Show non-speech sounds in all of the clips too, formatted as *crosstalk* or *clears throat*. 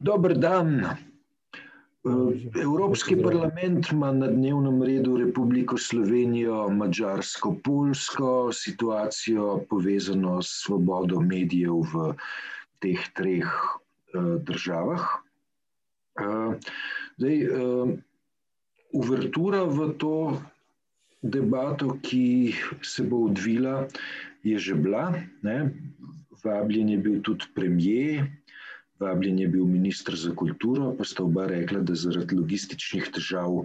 Dober dan. Evropski parlament ima na dnevnem redu Republiko Slovenijo, Mačarsko, Polsko, situacijo povezano s svobodo medijev v teh treh državah. Zdaj, uvertura v to debato, ki se bo odvila, je že bila. Ne? Vabljen je bil tudi premijer, vabljen je bil ministr za kulturo, pa sta oba rekla, da zaradi logističnih težav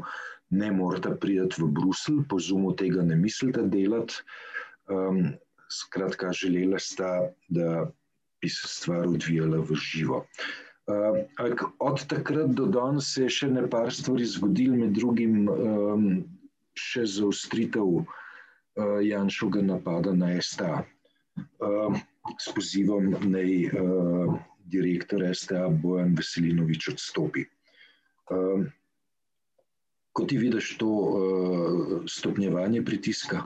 ne morata priti v Bruselj, po zumu tega ne mislita delati. Um, skratka, želela sta, da bi se stvar odvijala v živo. Uh, od takrat do danes se je še nekaj stvari zgodilo, med drugim um, še zaustritev uh, Janšovega napada na STA. Uh, s pozivom, naj uh, direktor STA Bojan Veselinovič odstopi. Uh, Kot ti vidiš to uh, stopnjevanje pritiska?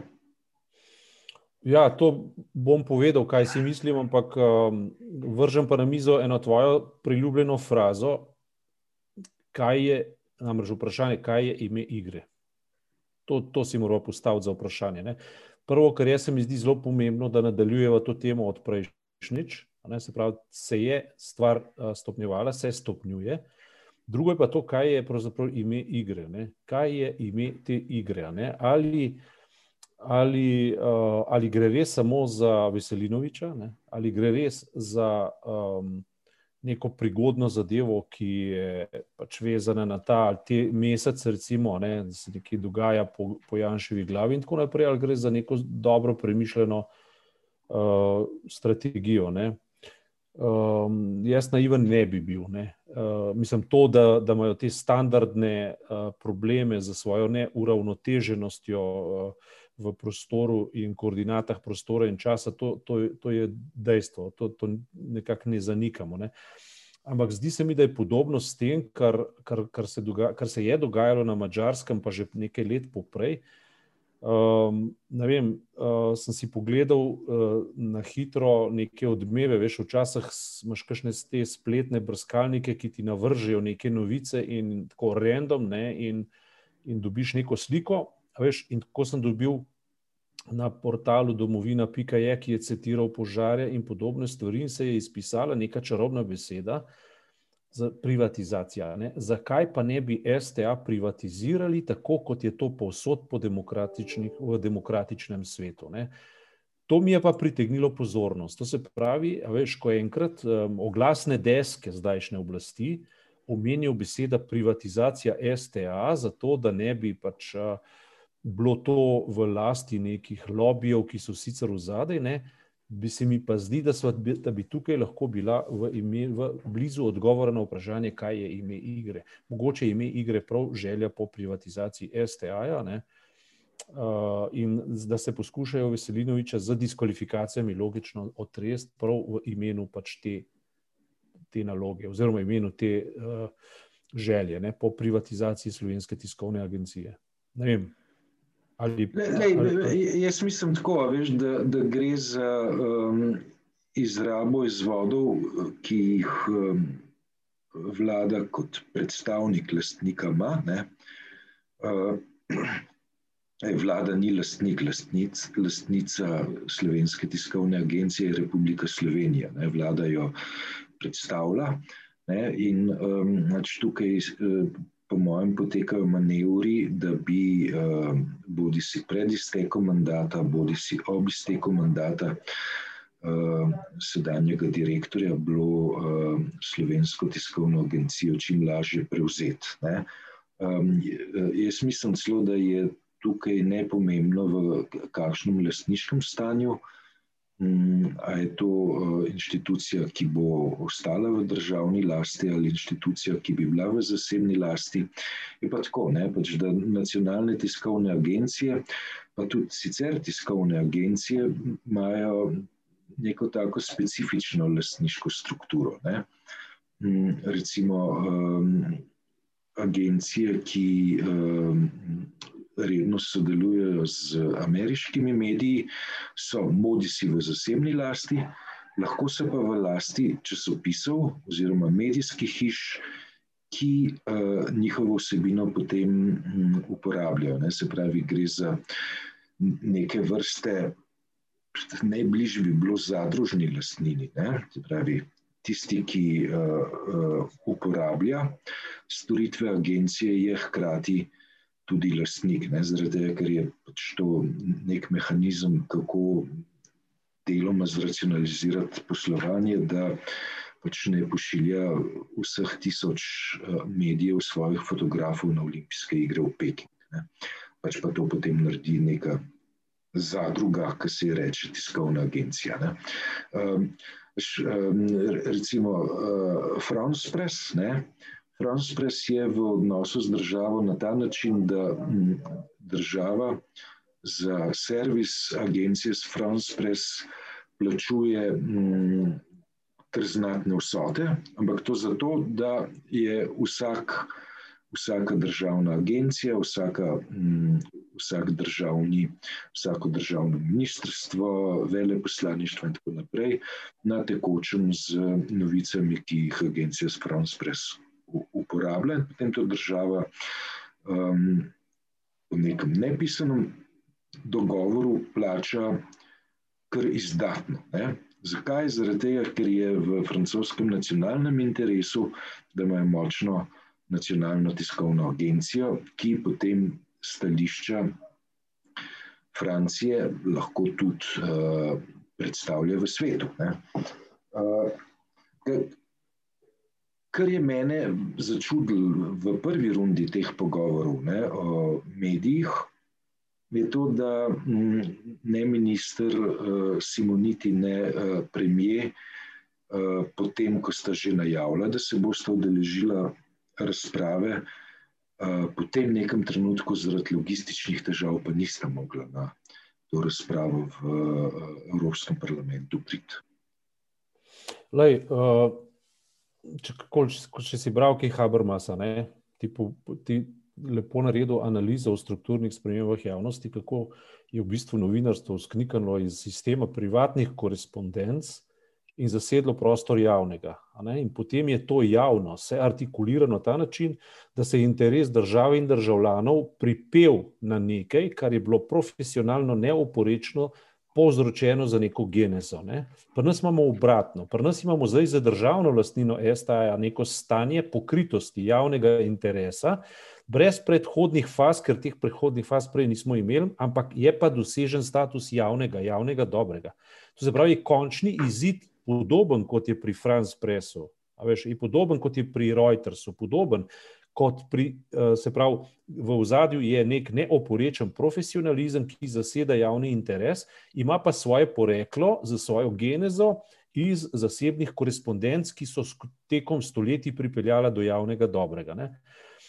Ja, to bom povedal, kaj si mislim, ampak um, vržem pa na mizo eno tvojo priljubljeno frazo. Kaj je, namreč vprašanje, kaj je ime igre? To, to si moral postaviti za vprašanje. Ne? Prvo, kar je se mi zdi zelo pomembno, da nadaljujemo to temo od prejšnjič, ne, se pravi, se je stvar stopnjevala, se stopnjuje. Drugo je pa to, kaj je pravzaprav ime igre. Ne? Kaj je ime te igre? Ali, ali, uh, ali gre res samo za Veselinoviča, ne? ali gre res za um, neko prigodno zadevo, ki je pač vezana na ta te mesec, recimo, ne, da se nekaj dogaja po, po Janševi glavi, in tako naprej, ali gre za neko dobro premišljeno uh, strategijo. Ne. Um, jaz naiven ne bi bil. Ne. Uh, mislim, to, da, da imajo te standardne uh, probleme za svojo neuravnoteženostjo. Uh, v prostoru in koordinatah prostora in časa, to, to, to je dejstvo, to, to nekako ne zanikamo. Ne. Ampak zdi se mi, da je podobno s tem, kar, kar, kar, se, doga, kar se je dogajalo na Mačarskem, pa že nekaj let poprej. Um, vem, uh, sem si pogledal uh, na hitro neke odmeve, veš, včasih imaš kakšne te spletne brskalnike, ki ti navržejo neke novice in tako random, ne, in, in dobiš neko sliko. Veš, in ko sem dobil na portalu domovina.je, ki je citiral požare in podobne stvari, in se je izpisala neka čarobna beseda za privatizacijo. Zakaj pa ne bi STA privatizirali tako, kot je to povsod po v demokratičnem svetu? Ne? To mi je pa pritegnilo pozornost. To se pravi, veš, ko je enkrat um, oglasne deske zdajšnje oblasti omenil beseda privatizacija STA, zato da ne bi pač. Uh, bilo to v lasti nekih lobijev, ki so sicer v zadej, ne, bi se mi pa zdi, da, sva, da bi tukaj lahko bila v, ime, v blizu odgovora na vprašanje, kaj je ime igre. Mogoče je ime igre prav želja po privatizaciji STA-ja. Uh, in da se poskušajo Veselinoviča z diskvalifikacijami logično otresti prav v imenu pač te, te naloge, oziroma v imenu te uh, želje ne, po privatizaciji Slovenske tiskovne agencije. Ne vem, Ali, Lej, ali... Jaz mislim tako, veš, da, da gre za um, izrabo izvodov, ki jih um, vlada kot predstavnik lastnika ima. Uh, *clears throat* vlada ni lastnik, lastnic, lastnica Slovenske tiskovne agencije Republika Slovenija. Ne? Vlada jo predstavlja. Ne? In um, tukaj. Uh, po mojem, potekajo manevri, da bi uh, bodi si pred iztekom mandata, bodi si ob izteku mandata uh, sedanjega direktorja bilo uh, slovensko tiskovno agencijo čim lažje prevzeti. Um, jaz mislim celo, da je tukaj nepomembno, v kakšnem lastniškem stanju uh, a je to eh, inštitucija, ki bo ostala v državni lasti ali inštitucija, ki bi bila v zasebni lasti. Je pa tako, ne, pač, da nacionalne tiskovne agencije, pa tudi sicer tiskovne agencije, imajo neko tako specifično lastniško strukturo. Ne. Mm, recimo um, agencije, ki um, redno sodelujejo z ameriškimi mediji, so bodi si v zasebni lasti, lahko so pa v lasti časopisov oziroma medijskih hiš, ki uh, njihovo vsebino potem um, uporabljajo. Ne? Se pravi, gre za neke vrste, najbližje bi bilo zadružni lastnini. Ne? Se pravi, tisti, ki uh, uh, uporablja storitve agencije, je hkrati tudi lastnik, ne? zaradi tega, ker je pač to nek mehanizem, kako deloma zracionalizirati poslovanje, da pač ne pošilja vseh tisoč uh, medijev svojih fotografov na olimpijske igre v Peking. Ne? Pač pa to potem naredi neka zadruga, ki se ji reče tiskovna agencija. Ne? Um, recimo uh, France Press. Ne? France Press je v odnosu z državo na ta način, da m, država za servis agencije s France Press plačuje kar znatne vsote, ampak to zato, da je vsak, vsaka državna agencija, vsaka, m, vsak državni, vsako državno ministrstvo, veleposlaništvo in tako naprej na tekočem z novicami, ki jih agencija s France Press uporablja in potem to država um, v nekem nepisanem dogovoru plača kar izdatno. Ne? Zakaj? Zaradi tega, ker je v francoskem nacionalnem interesu, da imajo močno nacionalno tiskovno agencijo, ki potem stališča Francije lahko tudi uh, predstavlja v svetu. Uh, kar je mene začudilo v prvi rundi teh pogovorov ne, o medijih, je to, da ne minister uh, Simoniti, ne uh, premije, uh, potem, ko sta že najavila, da se bosta udeležila razprave, uh, po tem nekem trenutku, zaradi logističnih težav, pa nista mogla na to razpravo v Evropskem parlamentu priti. Lej, če, če si bral, kaj Habermasa, ti, ti lepo naredil analizo o strukturnih spremembah javnosti, kako je v bistvu novinarstvo sknikano iz sistema privatnih korespondenc in zasedlo prostor javnega. In potem je to javno, se artikulira na ta način, da se je interes države in državljanov pripel na nekaj, kar je bilo profesionalno neoporečno povzročeno za neko genezo. Ne? Pri nas imamo obratno, pri nas imamo zdaj za državno lastnino STA neko stanje pokritosti javnega interesa, brez predhodnih faz, ker teh predhodnih faz prej nismo imeli, ampak je pa dosežen status javnega, javnega dobrega. To se pravi, končni izid podoben kot je pri France Pressu, veš, je podoben kot je pri Reutersu, podoben kot pri, eh, se pravi, v ozadju je nek neoporečen profesionalizem, ki zaseda javni interes, ima pa svoje poreklo za svojo genezo iz zasebnih korespondenc, ki so tekom stoletij pripeljala do javnega dobrega. Ne.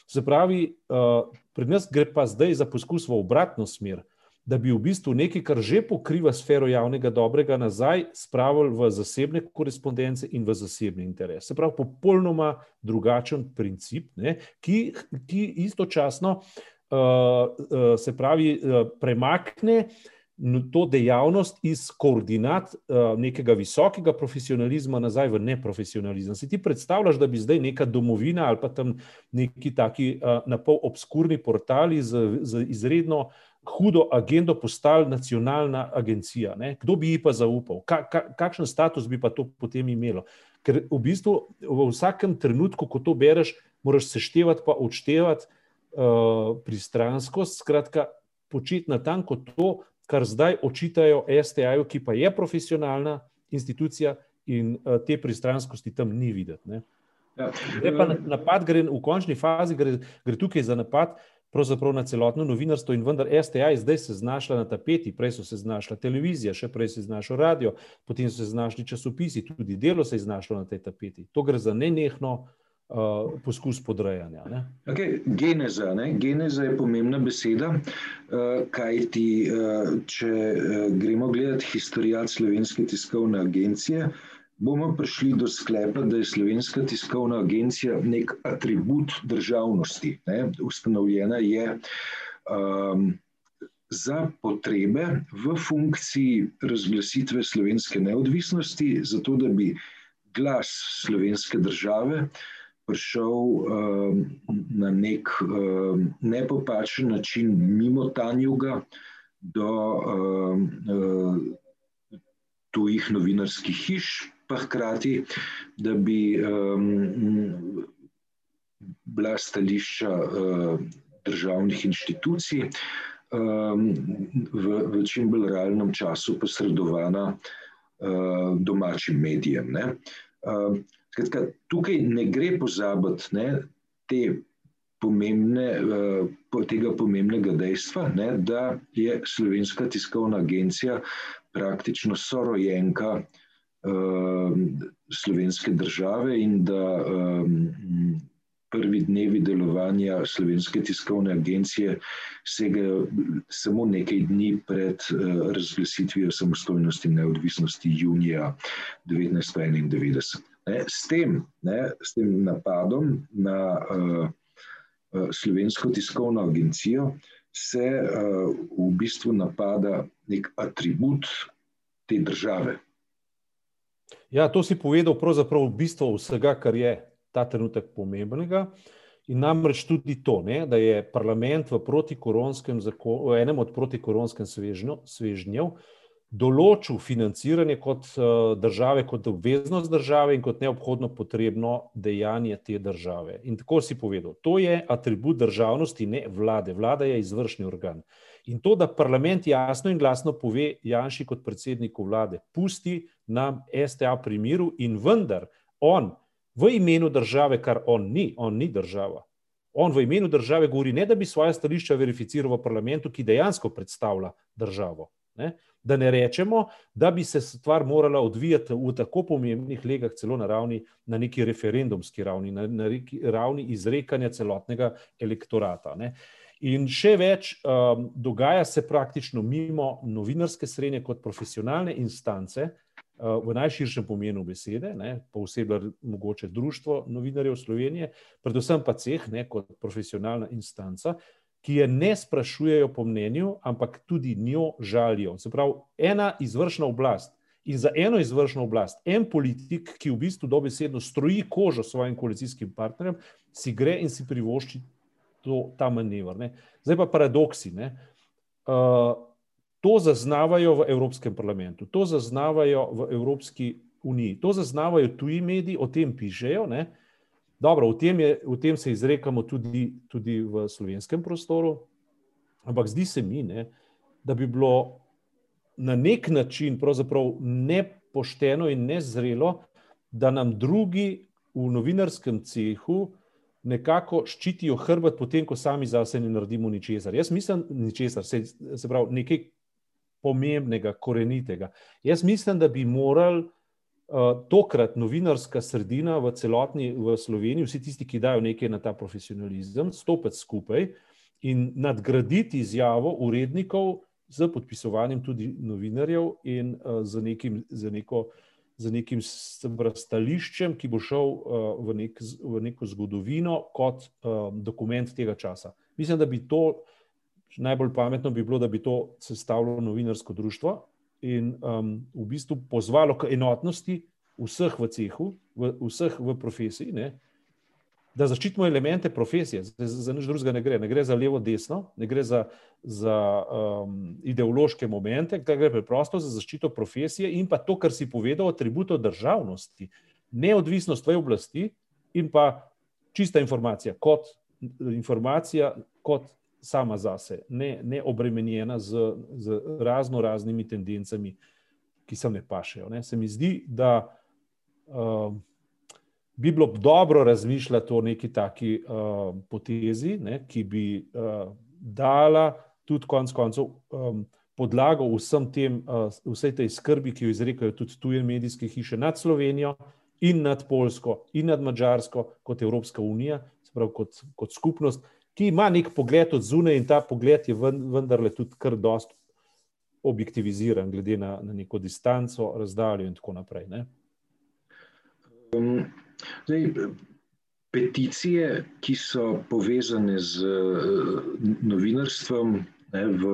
Se pravi, eh, pri nas gre pa zdaj za poskus v obratno smer da bi v bistvu nekaj, kar že pokriva sfero javnega dobrega, nazaj spravili v zasebne korespondence in v zasebni interes. Se pravi, popolnoma drugačen princip, ne, ki, ki istočasno uh, uh, se pravi, uh, premakne to dejavnost iz koordinat uh, nekega visokega profesionalizma nazaj v neprofesionalizem. Si ti predstavljaš, da bi zdaj neka domovina ali pa tam neki taki uh, napol obskurni portali z, z izredno uh, hudo agendo postala nacionalna agencija. Ne? Kdo bi ji pa zaupal? Ka, ka, kakšen status bi pa to potem imelo? Ker v bistvu v vsakem trenutku, ko to bereš, moraš seštevati, pa odštevati uh, pristranskost, skratka, početi na tanko to, kar zdaj očitajo STA-ju, ki pa je profesionalna institucija in uh, te pristranskosti tam ni videti. Ja. Napad gre v končni fazi, gre, gre tukaj za napad pravzaprav na celotno novinarstvo in vendar STA je zdaj se znašla na tapeti, prej so se znašla televizija, še prej se je znašel radio, potem so se znašli časopisi, tudi delo se je znašlo na tej tapeti. To gre za nenehno uh, poskus podrejanja. Okay, geneza, geneza je pomembna beseda, uh, kaj ti, uh, če uh, gremo gledati historijat slovenske tiskovne agencije, uh, bomo prišli do sklepa, da je Slovenska tiskovna agencija nek atribut državnosti. Ne? Ustanovljena je um, za potrebe v funkciji razglasitve slovenske neodvisnosti, zato da bi glas slovenske države prišel um, na nek um, nepopačen način, mimo Tanjuga, do um, uh, tujih novinarskih hiš, pa hkrati, da bi um, bila stališča uh, državnih inštitucij um, v, v čim bolj realnem času posredovana uh, domačim medijem. Uh, skratka, tukaj ne gre pozabiti ne, te pomembne, uh, tega pomembnega dejstva, ne, da je Slovenska tiskovna agencija praktično sorojenka uh, slovenske države in da um, prvi dnevi delovanja Slovenske tiskovne agencije segajo samo nekaj dni pred uh, razglasitvijo samostojnosti in neodvisnosti junija 1991. Ne, s, tem, ne, s tem napadom na uh, uh, Slovensko tiskovno agencijo se uh, v bistvu napada nek atribut te države. Ja, to si povedal, pravzaprav v bistvu vsega, kar je ta trenutek pomembnega. In namreč tudi to, ne, da je parlament v, v enem od protikoronskem svežnjev določil financiranje kot uh, države, kot obveznost države in kot neobhodno potrebno dejanje te države. In tako si povedal, to je atribut državnosti, ne vlade. Vlada je izvršni organ. In to, da parlament jasno in glasno pove Janši kot predsedniku vlade, pusti nam STA pri miru in vendar on v imenu države, kar on ni, on ni država. On v imenu države govori, ne da bi svoje stališča verificiral v parlamentu, ki dejansko predstavlja državo. Ne? Da ne rečemo, da bi se stvar morala odvijati v tako pomembnih legah, celo na, ravni, na neki referendumski ravni, na, na ravni izrekanja celotnega elektorata. Ne? In še več, um, dogaja se praktično mimo novinarske srednje kot profesionalne instance, v najširšem pomenu besede, ne, posebej mogoče Društvo novinarjev Slovenije, predvsem pa ceh, ne, kot profesionalna instanca, ki je ne sprašujejo po mnenju, ampak tudi njo žalijo. Se pravi, ena izvršna oblast in za eno izvršno oblast, en politik, ki v bistvu dobesedno stroji kožo svojim koalicijskim partnerjem, si gre in si privošči to, ta manevr. Ne. Zdaj pa paradoksi. Ne. Uh, To zaznavajo v Evropskem parlamentu, to zaznavajo v Evropski uniji, to zaznavajo tuji mediji, o tem pišejo. Ne? Dobro, o tem, je, o tem se izrekamo tudi, tudi v slovenskem prostoru, ampak zdi se mi, ne, da bi bilo na nek način nepošteno in nezrelo, da nam drugi v novinarskem cehu nekako ščitijo hrbet, potem ko sami zase ne naredimo ničesar. Jaz mislim, ničesar, se, se pravi, nekaj pomembnega, korenitega. Jaz mislim, da bi morali uh, tokrat novinarska sredina v celotni v Sloveniji, vsi tisti, ki dajo nekaj na ta profesionalizem, stopiti skupaj in nadgraditi izjavo urednikov z podpisovanjem tudi novinarjev in uh, z, nekim, z neko. Z nekim stališčem, ki bo šel uh, v, nek, v neko zgodovino, kot uh, dokument tega časa. Mislim, da bi to najbolj pametno bi bilo, da bi to sestavilo novinarsko društvo in um, v bistvu pozvalo k enotnosti vseh v cehu, v, vseh v profesiji, ne, da zaščitimo elemente profesije. Za, za nič drugega ne gre. Ne gre za levo, desno, ne gre za, za um, ideološke momente, gre preprosto za zaščito profesije in pa to, kar si povedal, atributov državnosti, neodvisnost v oblasti in pa čista informacija kot informacija, kot sama zase, ne, ne obremenjena z, z razno raznimi tendencami, ki se ne pašejo. Ne. Se mi zdi, da uh, bi bilo dobro razmišljati o neki taki uh, potezi, ne, ki bi uh, dala tudi konec koncev um, podlago vsem tem, uh, vsej tej skrbi, ki jo izrekajo tudi tuje medijske hiše nad Slovenijo. In nad Polsko, in nad Mačarsko, kot Evropska unija, spravo kot, kot skupnost, ki ima nek pogled od zunaj in ta pogled je vendarle tudi kar dost objektiviziran, glede na, na neko distanco, razdaljo in tako naprej. Um, zdaj, peticije, ki so povezane z uh, novinarstvom, Ne, v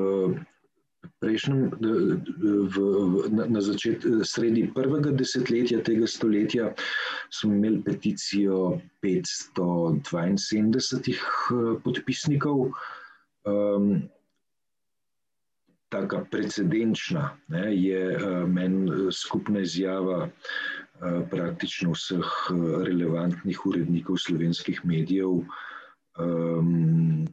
prejšnjem, v, v, na, na začetku, sredi prvega desetletja tega stoletja, smo imeli peticijo 572 eh, podpisnikov. Um, Taka precedenčna ne, je uh, meni skupna izjava uh, praktično vseh relevantnih urednikov slovenskih medijev, um,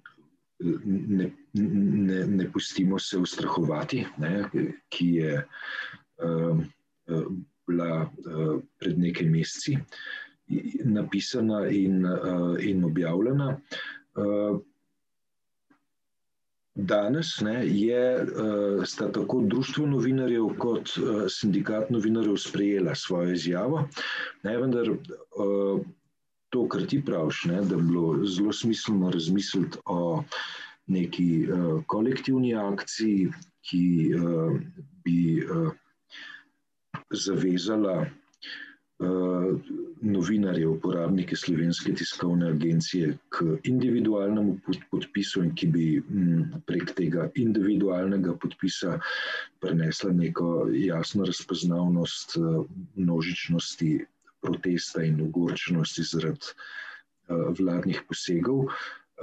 ne, ne, ne pustimo se ustrahovati, ne, ki je uh, bila pred nekaj meseci napisana in, in objavljena. Danes ne, je, sta tako Društvo novinarjev kot sindikat novinarjev sprejela svojo izjavo. Ne, vendar to, kar ti praviš, ne, da bi bilo zelo smiselno razmisliti o neki kolektivni akciji, ki bi zavezala novinarje, uporabnike slovenske tiskovne agencije k individualnemu podpisu in ki bi m, prek tega individualnega podpisa prenesla neko jasno razpoznavnost uh, množičnosti protesta in ogorčenosti zaradi uh, vladnih posegov.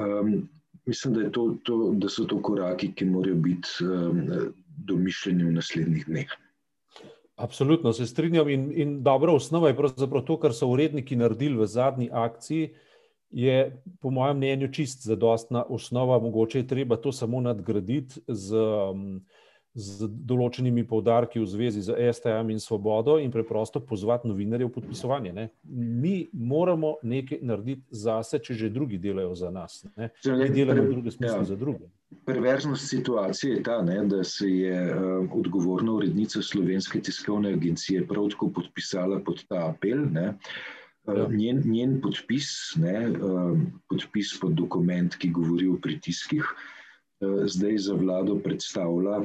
Um, mislim, da, to, to, da so to koraki, ki morajo biti um, domišljeni v naslednjih dneh. Absolutno se strinjam. In, in dobra osnova je pravzaprav to, kar so uredniki naredili v zadnji akciji. Je, po mojem mnenju, čist zadostna osnova, mogoče je treba to samo nadgraditi z um, z določenimi povdarki v zvezi z STM in svobodo in preprosto pozvati novinarje v podpisovanje. Ne. Mi moramo nekaj narediti zase, če že drugi delajo za nas. Ne. Mi delamo v druge smisle ja. za druge. Perverznost situacije je ta, ne, da se je uh, odgovorna urednica Slovenske tiskovne agencije prav tako podpisala pod ta apel. Ne. Ja. Njen, njen podpis, ne, podpis pod dokument, ki govori o pritiskih, zdaj za vlado predstavlja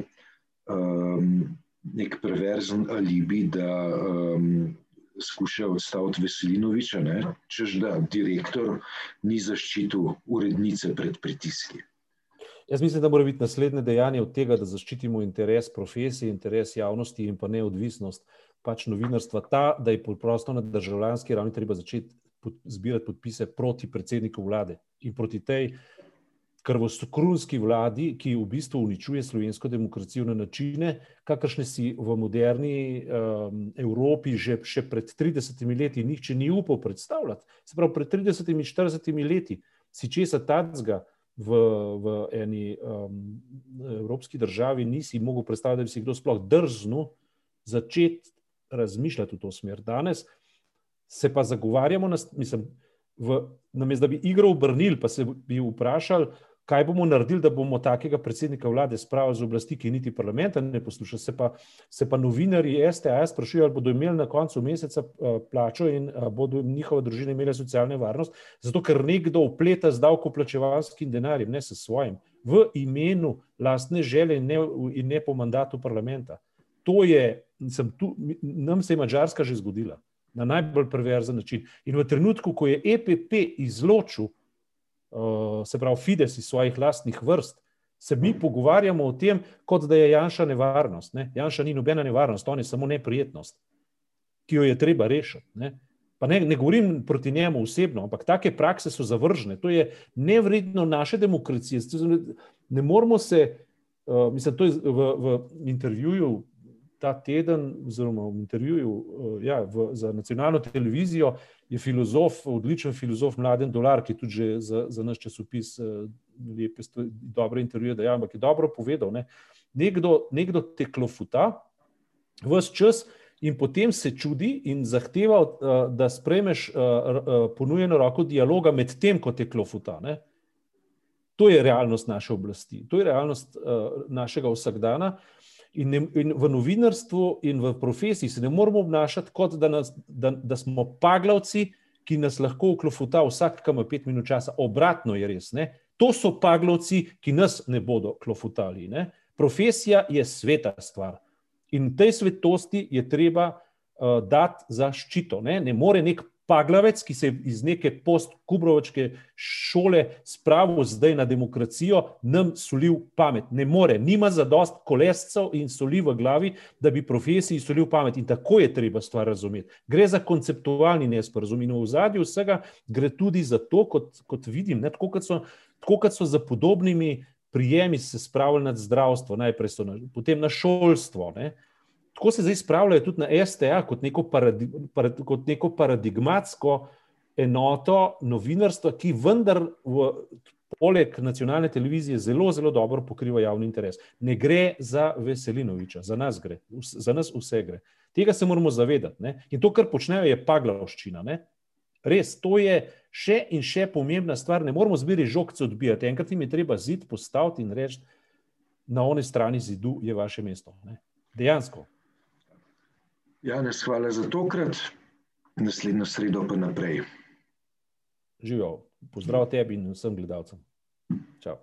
um, nek perverzen alibi, da um, skuša odstaviti Veselinoviča, čež da direktor ni zaščitil urednice pred pritiski. Jaz mislim, da mora biti naslednje dejanje od tega, da zaščitimo interes profesije, interes javnosti in pa neodvisnost pač novinarstva, ta, da je preprosto na državljanski ravni treba začeti zbirati podpise proti predsedniku vlade in proti tej krvostokrunski vladi, ki v bistvu uničuje slovensko demokracijo na načine, kakršne si v moderni um, Evropi že, še pred 30 leti nihče ni upal predstavljati. Se pravi, pred 30-40 leti si česa tacga v, v eni um, evropski državi nisi mogel predstavljati, da bi si kdo sploh drznil začeti razmišljati v to smer. Danes se pa zagovarjamo, na, mislim, namesto da bi igro obrnili, pa se bi vprašali, kaj bomo naredili, da bomo takega predsednika vlade spravili z oblasti, ki niti parlamenta ne posluša. Se pa, se pa novinari STA sprašujejo, ali bodo imeli na koncu meseca uh, plačo in uh, bodo njihova družina imela socialno varnost, zato ker nekdo upleta z davkoplačevalskim denarjem, ne s svojim, v imenu lastne želje in ne, in ne po mandatu parlamenta. To je, sem tu, nam se je Mačarska že zgodila na najbolj perverzen način. In v trenutku, ko je EPP izločil Eh, se pravi Fides iz svojih lastnih vrst, se mi pogovarjamo o tem, kot da je Janša nevarnost. Ne? Janša ni nobena nevarnost, on je samo neprijetnost, ki jo je treba rešiti. Ne? Pa ne, ne govorim proti njemu osebno, ampak take prakse so zavržene. To je nevredno naše demokracije. Ne moramo se, uh, mislim, to je v, v intervjuju ta teden, oziroma v intervjuju uh, ja, v, za nacionalno televizijo, uh, je filozof, odličen filozof, mladen dolar, ki tudi že za, za naš časopis eh, lepe, dobre intervjuje, da je, ampak je dobro povedal. Ne? Nekdo, nekdo te klofuta vse čas in potem se čudi in zahteva, eh, da spremeš eh, ponujeno roko dialoga med tem, ko te klofuta. Ne? To je realnost naše oblasti, to je realnost našega vsakdana. In, ne, in v novinarstvu in v profesiji se ne moramo obnašati, kot da, nas, da, da smo paglavci, ki nas lahko uklofuta vsak, kam je pet minut časa. Obratno je res. Ne? To so paglavci, ki nas ne bodo klofutali. Ne? Profesija je sveta stvar in tej svetosti je treba uh, dati zaščito. Ne? ne more nek Paglavec, ki se je iz neke post-kubrovačke šole spravil zdaj na demokracijo, nam solil pamet. Ne more, nima za dost kolescev in soli v glavi, da bi profesiji solil pamet. In tako je treba stvar razumeti. Gre za konceptualni nesporazum in v zadju vsega gre tudi za to, kot, kot vidim, ne, tako, kot so, tako kot so za podobnimi prijemi se spravili nad zdravstvo, najprej so na, potem na šolstvo. Ne tako se zdaj spravljajo tudi na STA kot neko, paradig, parad, kot neko paradigmatsko enoto novinarstva, ki vendar v, poleg nacionalne televizije zelo, zelo dobro pokriva javni interes. Ne gre za Veselinoviča, za nas gre, za nas vse gre. Tega se moramo zavedati. Ne? In to, kar počnejo, je paglavščina. Ne? Res, to je še in še pomembna stvar. Ne moramo zbiri žogce odbijati. Enkrat jim je treba zid postaviti in reči, na oni strani zidu je vaše mesto. Ne? Dejansko. Janes, hvala za tokrat, naslednjo sredo pa naprej. Živijo, pozdrav tebi in vsem gledalcem. Čau.